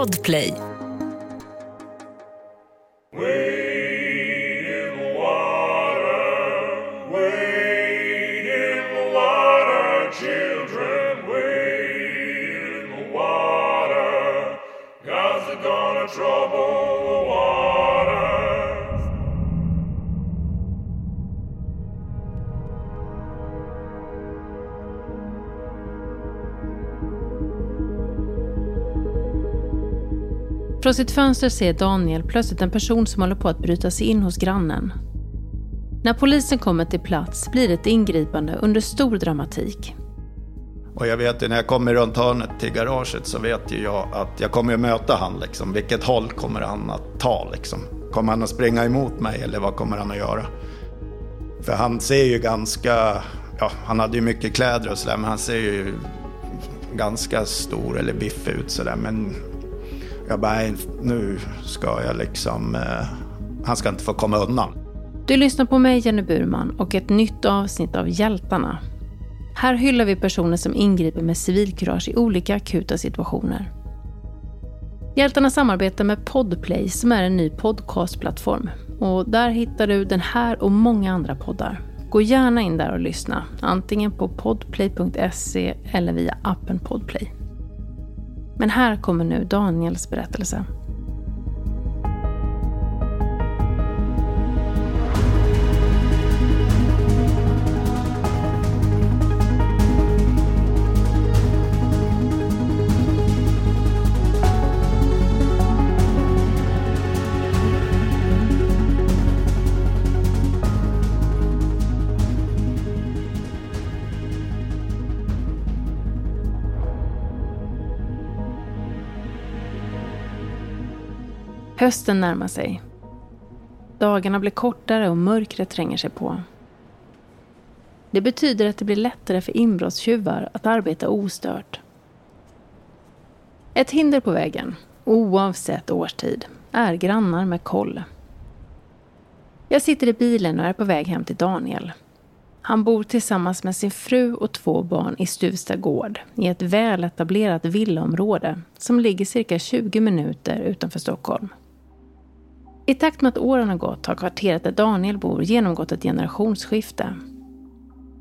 Podplay. Från sitt fönster ser Daniel plötsligt en person som håller på att bryta sig in hos grannen. När polisen kommer till plats blir det ett ingripande under stor dramatik. Och jag vet ju när jag kommer runt hörnet till garaget så vet ju jag att jag kommer att möta han liksom. Vilket håll kommer han att ta liksom? Kommer han att springa emot mig eller vad kommer han att göra? För han ser ju ganska, ja han hade ju mycket kläder och sådär men han ser ju ganska stor eller biffig ut sådär. Men jag bara, nu ska jag liksom, eh, han ska inte få komma undan. Du lyssnar på mig, Jenny Burman, och ett nytt avsnitt av Hjältarna. Här hyllar vi personer som ingriper med civilkurage i olika akuta situationer. Hjältarna samarbetar med Podplay som är en ny podcastplattform. Och där hittar du den här och många andra poddar. Gå gärna in där och lyssna, antingen på podplay.se eller via appen Podplay. Men här kommer nu Daniels berättelse. Hösten närmar sig. Dagarna blir kortare och mörkret tränger sig på. Det betyder att det blir lättare för inbrottstjuvar att arbeta ostört. Ett hinder på vägen, oavsett årstid, är grannar med koll. Jag sitter i bilen och är på väg hem till Daniel. Han bor tillsammans med sin fru och två barn i Stuvsta gård i ett väletablerat villaområde som ligger cirka 20 minuter utanför Stockholm. I takt med att åren har gått har kvarteret där Daniel bor genomgått ett generationsskifte.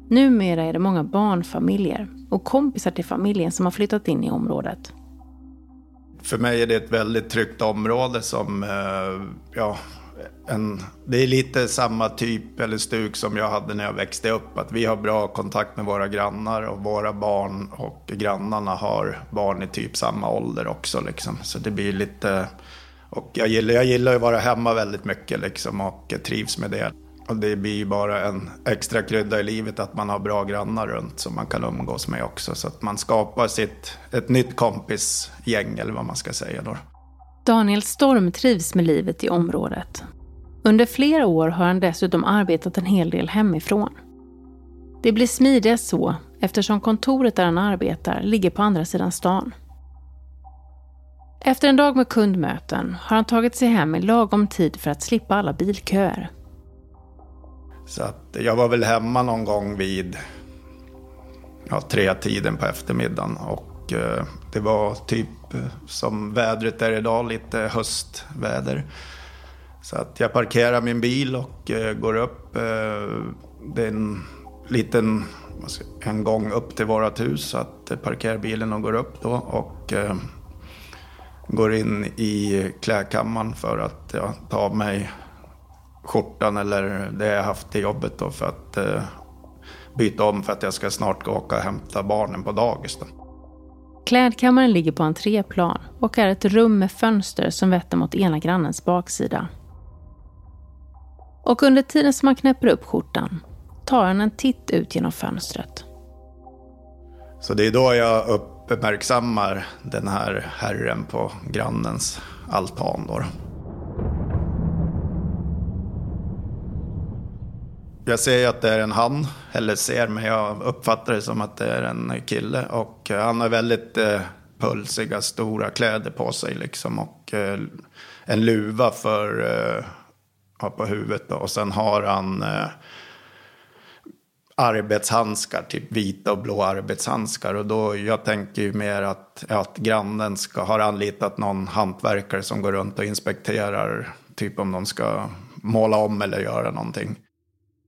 Numera är det många barnfamiljer och kompisar till familjen som har flyttat in i området. För mig är det ett väldigt tryggt område som, eh, ja, en, det är lite samma typ eller stuk som jag hade när jag växte upp. Att vi har bra kontakt med våra grannar och våra barn och grannarna har barn i typ samma ålder också. Liksom. Så det blir lite och jag gillar, jag gillar att vara hemma väldigt mycket liksom och trivs med det. Och det blir ju bara en extra krydda i livet att man har bra grannar runt som man kan umgås med också. Så att man skapar sitt, ett nytt kompisgäng eller vad man ska säga då. Daniel Storm trivs med livet i området. Under flera år har han dessutom arbetat en hel del hemifrån. Det blir smidigast så eftersom kontoret där han arbetar ligger på andra sidan stan. Efter en dag med kundmöten har han tagit sig hem i lagom tid för att slippa alla bilköer. Så att jag var väl hemma någon gång vid ja, tre tiden på eftermiddagen. Och eh, det var typ eh, som vädret är idag, lite höstväder. Så att jag parkerar min bil och eh, går upp. Eh, det är en liten en gång upp till vårt hus. Så att jag parkerar bilen och går upp då. Och eh, går in i klädkammaren för att ja, ta av mig skjortan eller det jag haft till jobbet då för att eh, byta om för att jag ska snart gå och hämta barnen på dagis. Då. Klädkammaren ligger på entréplan och är ett rum med fönster som vetter mot ena grannens baksida. Och under tiden som han knäpper upp skjortan tar han en titt ut genom fönstret. Så det är då jag upp uppmärksammar den här herren på grannens altan. Då. Jag ser att det är en han, eller ser, men jag uppfattar det som att det är en kille. Och eh, han har väldigt eh, pulsiga, stora kläder på sig liksom. Och eh, en luva för, eh, på huvudet. Då. Och sen har han eh, arbetshandskar, typ vita och blå arbetshandskar. Och då, jag tänker ju mer att, att grannen ska, har anlitat någon hantverkare som går runt och inspekterar, typ om de ska måla om eller göra någonting.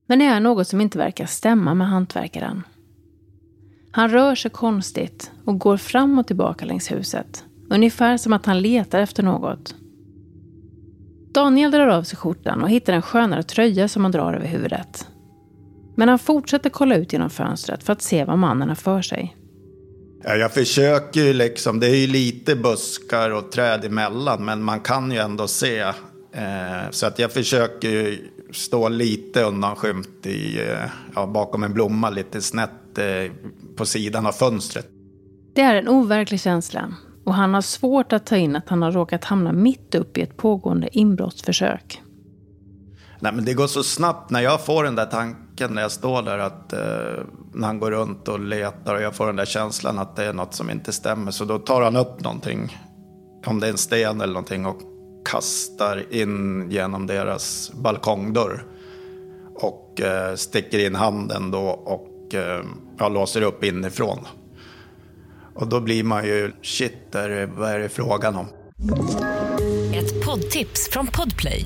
Men det är något som inte verkar stämma med hantverkaren. Han rör sig konstigt och går fram och tillbaka längs huset. Ungefär som att han letar efter något. Daniel drar av sig skjortan och hittar en skönare tröja som han drar över huvudet. Men han fortsätter kolla ut genom fönstret för att se vad mannen har för sig. Ja, jag försöker ju liksom, det är ju lite buskar och träd emellan, men man kan ju ändå se. Eh, så att jag försöker stå lite undanskymt i, eh, ja, bakom en blomma, lite snett eh, på sidan av fönstret. Det är en overklig känsla och han har svårt att ta in att han har råkat hamna mitt upp i ett pågående inbrottsförsök. Nej, men det går så snabbt när jag får den där tanken när jag står där att eh, när han går runt och letar och jag får den där känslan att det är något som inte stämmer. Så då tar han upp någonting, om det är en sten eller någonting och kastar in genom deras balkongdörr. Och eh, sticker in handen då och eh, ja, låser upp inifrån. Och då blir man ju, shit, vad är det frågan om? Ett poddtips från Podplay.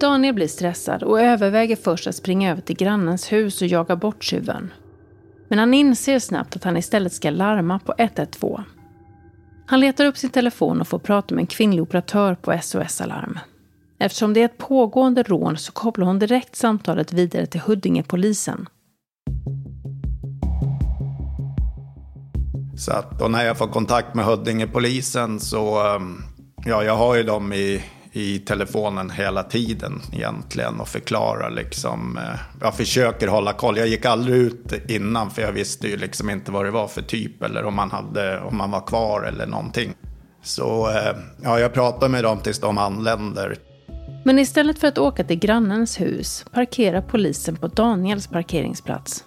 Daniel blir stressad och överväger först att springa över till grannens hus och jaga bort tjuven. Men han inser snabbt att han istället ska larma på 112. Han letar upp sin telefon och får prata med en kvinnlig operatör på SOS Alarm. Eftersom det är ett pågående rån så kopplar hon direkt samtalet vidare till Huddingepolisen. Så att, och när jag får kontakt med Huddingepolisen så, ehm, ja jag har ju dem i i telefonen hela tiden egentligen och förklarar liksom. Eh, jag försöker hålla koll. Jag gick aldrig ut innan för jag visste ju liksom inte vad det var för typ eller om man, hade, om man var kvar eller någonting. Så eh, ja, jag pratar med dem tills de anländer. Men istället för att åka till grannens hus parkerar polisen på Daniels parkeringsplats.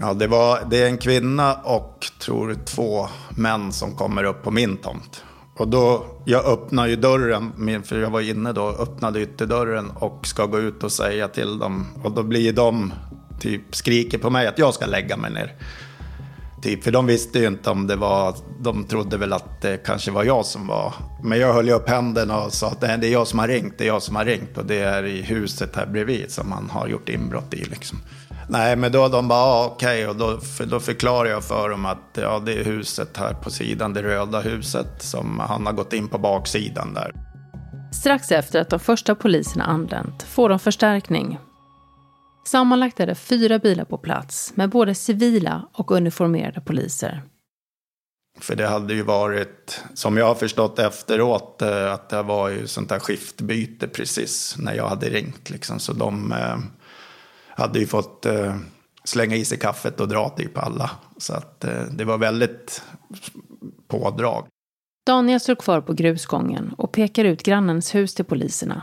Ja, det, var, det är en kvinna och tror två män som kommer upp på min tomt. Och då, jag öppnar ju dörren, för jag var inne då, öppnade ytterdörren och ska gå ut och säga till dem. Och då blir de, typ skriker på mig att jag ska lägga mig ner. Typ, för de visste ju inte om det var, de trodde väl att det kanske var jag som var. Men jag höll ju upp händerna och sa att det är jag som har ringt, det är jag som har ringt. Och det är i huset här bredvid som man har gjort inbrott i liksom. Nej, men då de bara, ah, okej, okay. och då, för, då förklarar jag för dem att ja, det är huset här på sidan, det röda huset, som han har gått in på baksidan där. Strax efter att de första poliserna anlänt får de förstärkning. Sammanlagt är det fyra bilar på plats med både civila och uniformerade poliser. För det hade ju varit, som jag har förstått efteråt, eh, att det var ju sånt där skiftbyte precis när jag hade ringt. Liksom. Så de eh, hade ju fått eh, slänga i sig kaffet och dra typ alla. Så att eh, det var väldigt pådrag. Daniel står kvar på grusgången och pekar ut grannens hus till poliserna.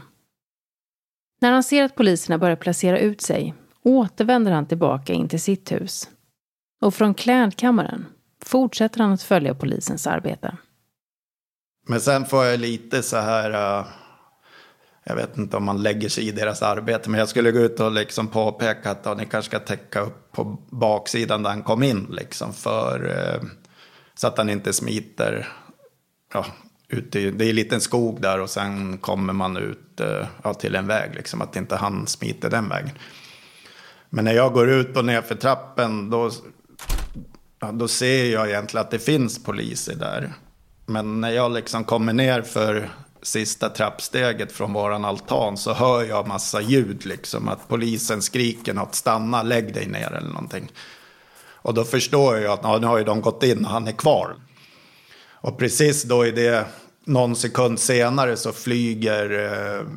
När han ser att poliserna börjar placera ut sig återvänder han tillbaka in till sitt hus. Och från klädkammaren fortsätter han att följa polisens arbete. Men sen får jag lite så här... Jag vet inte om man lägger sig i deras arbete, men jag skulle gå ut och liksom påpeka att ja, ni kanske ska täcka upp på baksidan där han kom in, liksom, för, eh, så att han inte smiter. Ja, ut i, det är en liten skog där och sen kommer man ut eh, ja, till en väg, liksom, att inte han smiter den vägen. Men när jag går ut och ner för trappen, då, ja, då ser jag egentligen att det finns poliser där. Men när jag liksom kommer ner för sista trappsteget från våran altan så hör jag massa ljud liksom. Att polisen skriker något, stanna, lägg dig ner eller någonting. Och då förstår jag att ja, nu har ju de gått in och han är kvar. Och precis då i det, någon sekund senare så flyger eh,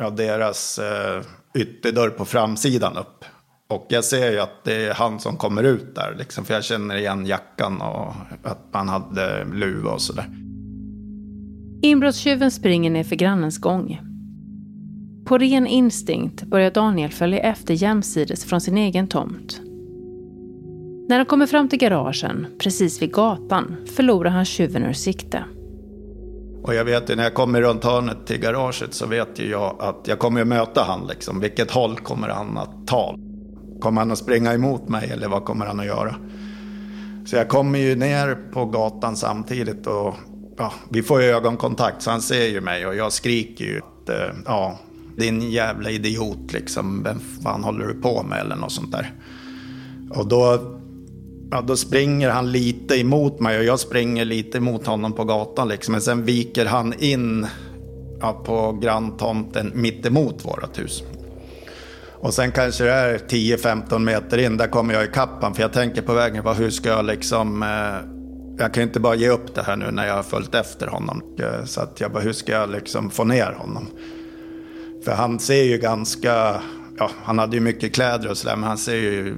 ja, deras eh, ytterdörr på framsidan upp. Och jag ser ju att det är han som kommer ut där, liksom, för jag känner igen jackan och att han hade luva och sådär. Inbrottstjuven springer ner för grannens gång. På ren instinkt börjar Daniel följa efter jämsides från sin egen tomt. När han kommer fram till garagen, precis vid gatan, förlorar han tjuven ur sikte. Och jag vet ju när jag kommer runt hörnet till garaget så vet ju jag att jag kommer att möta han liksom. Vilket håll kommer han att ta? Kommer han att springa emot mig eller vad kommer han att göra? Så jag kommer ju ner på gatan samtidigt och ja, vi får ögonkontakt så han ser ju mig och jag skriker ju att eh, ja, din jävla idiot liksom, vem fan håller du på med eller något sånt där. Och då, ja, då springer han lite emot mig och jag springer lite emot honom på gatan liksom. Men sen viker han in ja, på granntomten mitt emot vårt hus. Och sen kanske det är 10-15 meter in, där kommer jag ikapp honom. För jag tänker på vägen, hur ska jag liksom... Eh, jag kan inte bara ge upp det här nu när jag har följt efter honom. Eh, så att jag bara, hur ska jag liksom få ner honom? För han ser ju ganska, ja han hade ju mycket kläder och sådär men han ser ju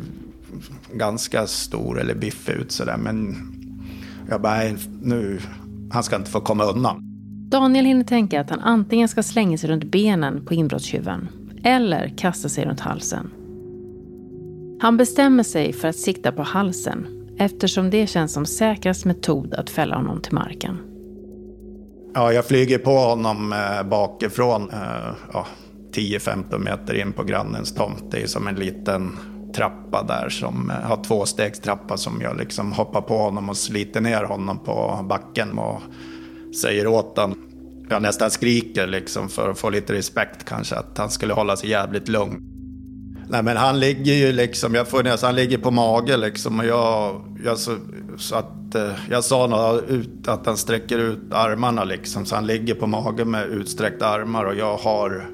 ganska stor eller biffig ut sådär. Men jag bara, nu, han ska inte få komma undan. Daniel hinner tänka att han antingen ska slänga sig runt benen på inbrottstjuven eller kasta sig runt halsen. Han bestämmer sig för att sikta på halsen eftersom det känns som säkrast metod att fälla honom till marken. Ja, jag flyger på honom eh, bakifrån eh, ja, 10-15 meter in på grannens tomt. Det är som en liten trappa där som eh, har tvåstegstrappa som jag liksom hoppar på honom och sliter ner honom på backen och säger åt honom. Jag nästan skriker liksom för att få lite respekt kanske att han skulle hålla sig jävligt lugn. Nej men han ligger ju liksom, jag får nästan, han ligger på mage liksom och jag, jag så, så att eh, jag sa något ut att han sträcker ut armarna liksom så han ligger på mage med utsträckta armar och jag har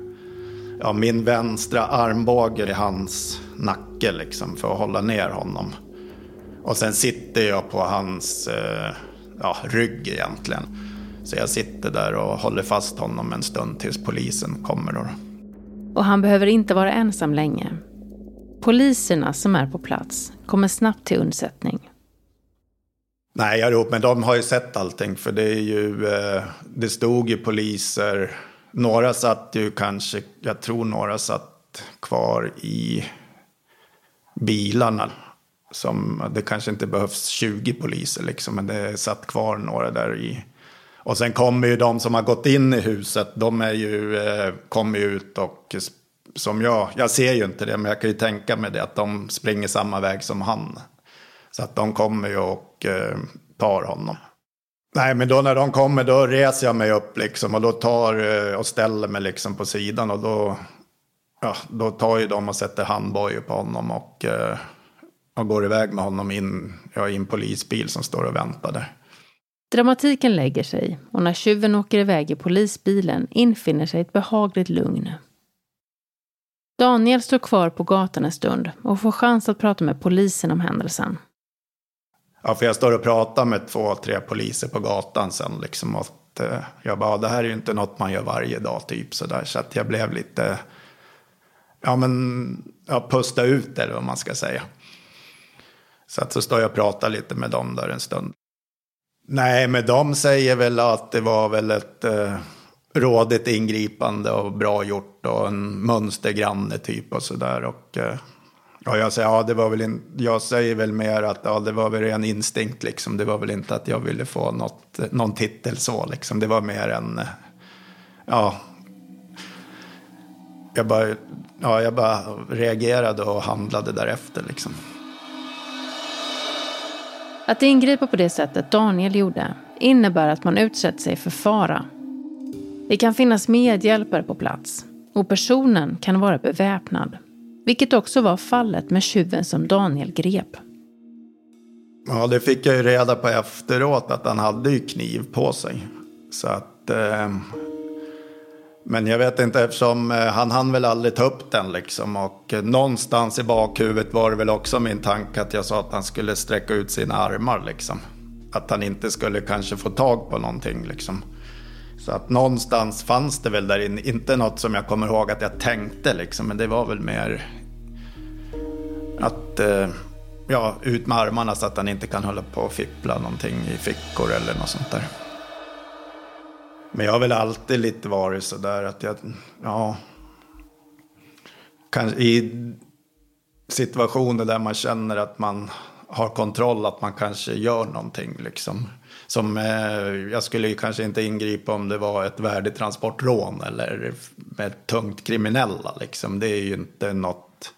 ja, min vänstra armbåge i hans nacke liksom för att hålla ner honom. Och sen sitter jag på hans eh, ja, rygg egentligen. Så jag sitter där och håller fast honom en stund tills polisen kommer. Då. Och han behöver inte vara ensam länge. Poliserna som är på plats kommer snabbt till undsättning. Nej, jag ropar, men de har ju sett allting. För det är ju, eh, det stod ju poliser. Några satt ju kanske, jag tror några satt kvar i bilarna. Som, det kanske inte behövs 20 poliser liksom, men det satt kvar några där i. Och sen kommer ju de som har gått in i huset, de är ju, eh, kommer ju ut och som jag, jag ser ju inte det, men jag kan ju tänka mig det att de springer samma väg som han. Så att de kommer ju och eh, tar honom. Nej, men då när de kommer då reser jag mig upp liksom och då tar eh, och ställer mig liksom på sidan och då, ja, då tar ju de och sätter handbojor på honom och, eh, och går iväg med honom in ja, i en polisbil som står och väntar där. Dramatiken lägger sig och när tjuven åker iväg i polisbilen infinner sig ett behagligt lugn. Daniel står kvar på gatan en stund och får chans att prata med polisen om händelsen. Ja, för jag står och pratar med två, tre poliser på gatan sen liksom. Att, eh, jag bara, det här är ju inte något man gör varje dag typ sådär. Så att jag blev lite, ja men, ja, pusta ut eller vad man ska säga. Så att så står jag och pratar lite med dem där en stund. Nej, men de säger väl att det var väl ett eh, rådigt ingripande och bra gjort och en mönstergranne typ och sådär. Och eh, ja, jag säger, ja, det var väl in, jag säger väl mer att ja, det var väl ren instinkt liksom. Det var väl inte att jag ville få något, någon titel så liksom. Det var mer en, ja. Jag bara, ja, jag bara reagerade och handlade därefter liksom. Att ingripa på det sättet Daniel gjorde innebär att man utsätter sig för fara. Det kan finnas medhjälpare på plats och personen kan vara beväpnad. Vilket också var fallet med tjuven som Daniel grep. Ja, det fick jag ju reda på efteråt att han hade ju kniv på sig. Så att... Eh, men jag vet inte eftersom eh, han hann väl aldrig ta upp den liksom. Och eh, någonstans i bakhuvudet var det väl också min tanke att jag sa att han skulle sträcka ut sina armar liksom. Att han inte skulle kanske få tag på någonting liksom. Så att någonstans fanns det väl där inne, inte något som jag kommer ihåg att jag tänkte liksom, men det var väl mer... att eh, ja, ut med armarna så att han inte kan hålla på och fippla någonting i fickor eller något sånt där. Men jag har väl alltid lite varit så där att jag, ja. Kanske i situationer där man känner att man har kontroll, att man kanske gör någonting liksom. Som, eh, jag skulle ju kanske inte ingripa om det var ett värdetransportrån eller med tungt kriminella liksom. Det är ju inte något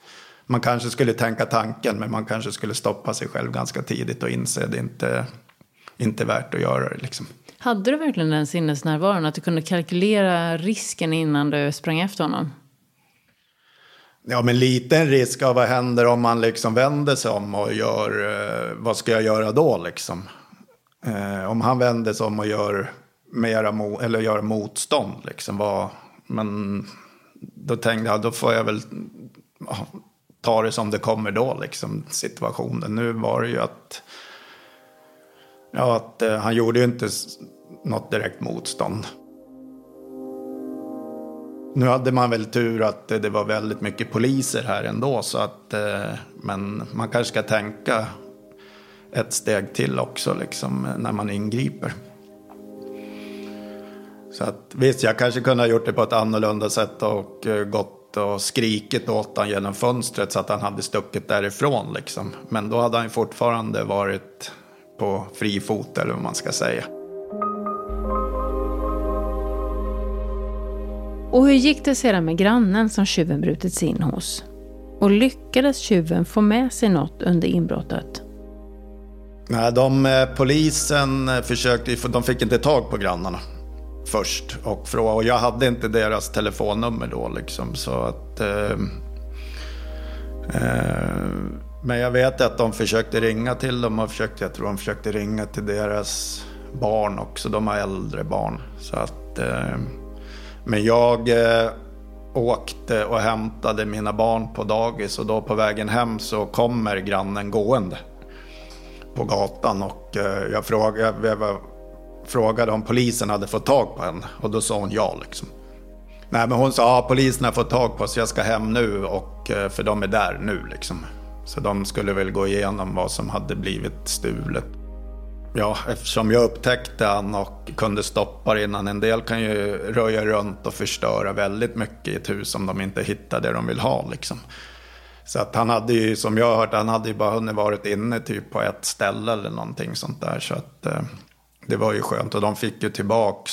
man kanske skulle tänka tanken, men man kanske skulle stoppa sig själv ganska tidigt och inse att det inte, inte är värt att göra det. Liksom. Hade du verkligen den sinnesnärvaron, att du kunde kalkylera risken innan du sprang efter honom? Ja, men liten risk av vad händer om man liksom vänder sig om och gör, eh, vad ska jag göra då liksom? Eh, om han vänder sig om och gör, mera mo eller gör motstånd, liksom, vad, men då tänkte jag, då får jag väl ta det som det kommer då, liksom, situationen. Nu var det ju att, ja, att eh, han gjorde ju inte något direkt motstånd. Nu hade man väl tur att det var väldigt mycket poliser här ändå, så att, eh, men man kanske ska tänka ett steg till också, liksom, när man ingriper. Så att visst, jag kanske kunde ha gjort det på ett annorlunda sätt och eh, gått och skrikit åt honom genom fönstret så att han hade stuckit därifrån. Liksom. Men då hade han fortfarande varit på fri fot eller vad man ska säga. Och hur gick det sedan med grannen som tjuven brutit sig in hos? Och lyckades tjuven få med sig något under inbrottet? Nej, de, eh, polisen eh, försökte, de fick inte tag på grannarna först och fråga. Och jag hade inte deras telefonnummer då liksom. Så att, eh, eh, men jag vet att de försökte ringa till dem och försökte, jag tror de försökte ringa till deras barn också. De har äldre barn. Så att, eh, men jag eh, åkte och hämtade mina barn på dagis och då på vägen hem så kommer grannen gående på gatan och eh, jag frågade, jag jag frågade om polisen hade fått tag på henne och då sa hon ja liksom. Nej men hon sa ja polisen har fått tag på oss, jag ska hem nu och eh, för de är där nu liksom. Så de skulle väl gå igenom vad som hade blivit stulet. Ja, eftersom jag upptäckte han och kunde stoppa det innan. En del kan ju röja runt och förstöra väldigt mycket i ett hus om de inte hittar det de vill ha liksom. Så att han hade ju, som jag har hört, han hade ju bara hunnit varit inne typ på ett ställe eller någonting sånt där. Så att eh, det var ju skönt och de fick ju tillbaks.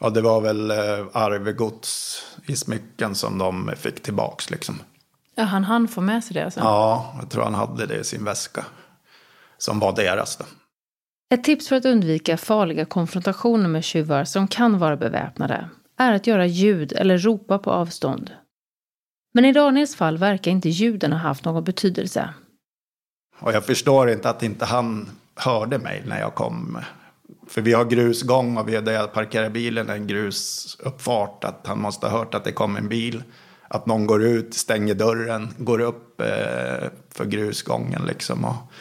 Ja, det var väl eh, arvegods i smycken som de fick tillbaks liksom. Ja, han hann få med sig det alltså? Ja, jag tror han hade det i sin väska. Som var deras då. Ett tips för att undvika farliga konfrontationer med tjuvar som kan vara beväpnade är att göra ljud eller ropa på avstånd. Men i Daniels fall verkar inte ljuden ha haft någon betydelse. Och jag förstår inte att inte han hörde mig när jag kom. För vi har grusgång och vi, där jag parkerar bilen en grusuppfart. Att han måste ha hört att det kom en bil. Att någon går ut, stänger dörren, går upp eh, för grusgången liksom. Och,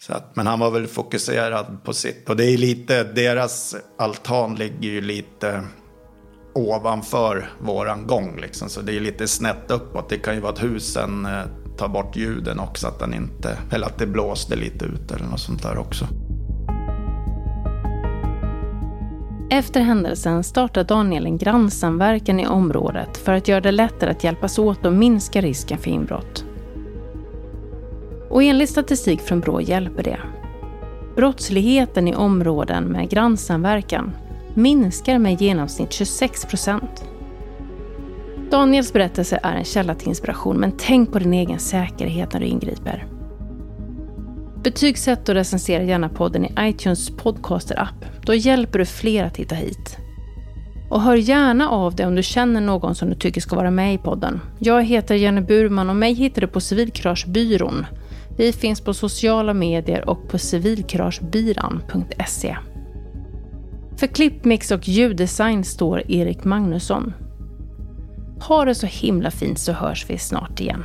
så att, men han var väl fokuserad på sitt. Och det är lite, deras altan ligger ju lite ovanför våran gång liksom. Så det är lite snett uppåt. Det kan ju vara att husen eh, tar bort ljuden också. Att den inte, eller att det blåste lite ut eller något sånt där också. Efter händelsen startar Daniel en grannsamverkan i området för att göra det lättare att hjälpas åt och minska risken för inbrott. Och enligt statistik från Brå hjälper det. Brottsligheten i områden med grannsamverkan minskar med i genomsnitt 26 procent. Daniels berättelse är en källa till inspiration, men tänk på din egen säkerhet när du ingriper. Betygsätt och recensera gärna podden i iTunes podcaster-app. Då hjälper du fler att hitta hit. Och hör gärna av dig om du känner någon som du tycker ska vara med i podden. Jag heter Jenny Burman och mig hittar du på Civilkuragebyrån. Vi finns på sociala medier och på civilkuragebyran.se. För klippmix och ljuddesign står Erik Magnusson. Ha det så himla fint så hörs vi snart igen.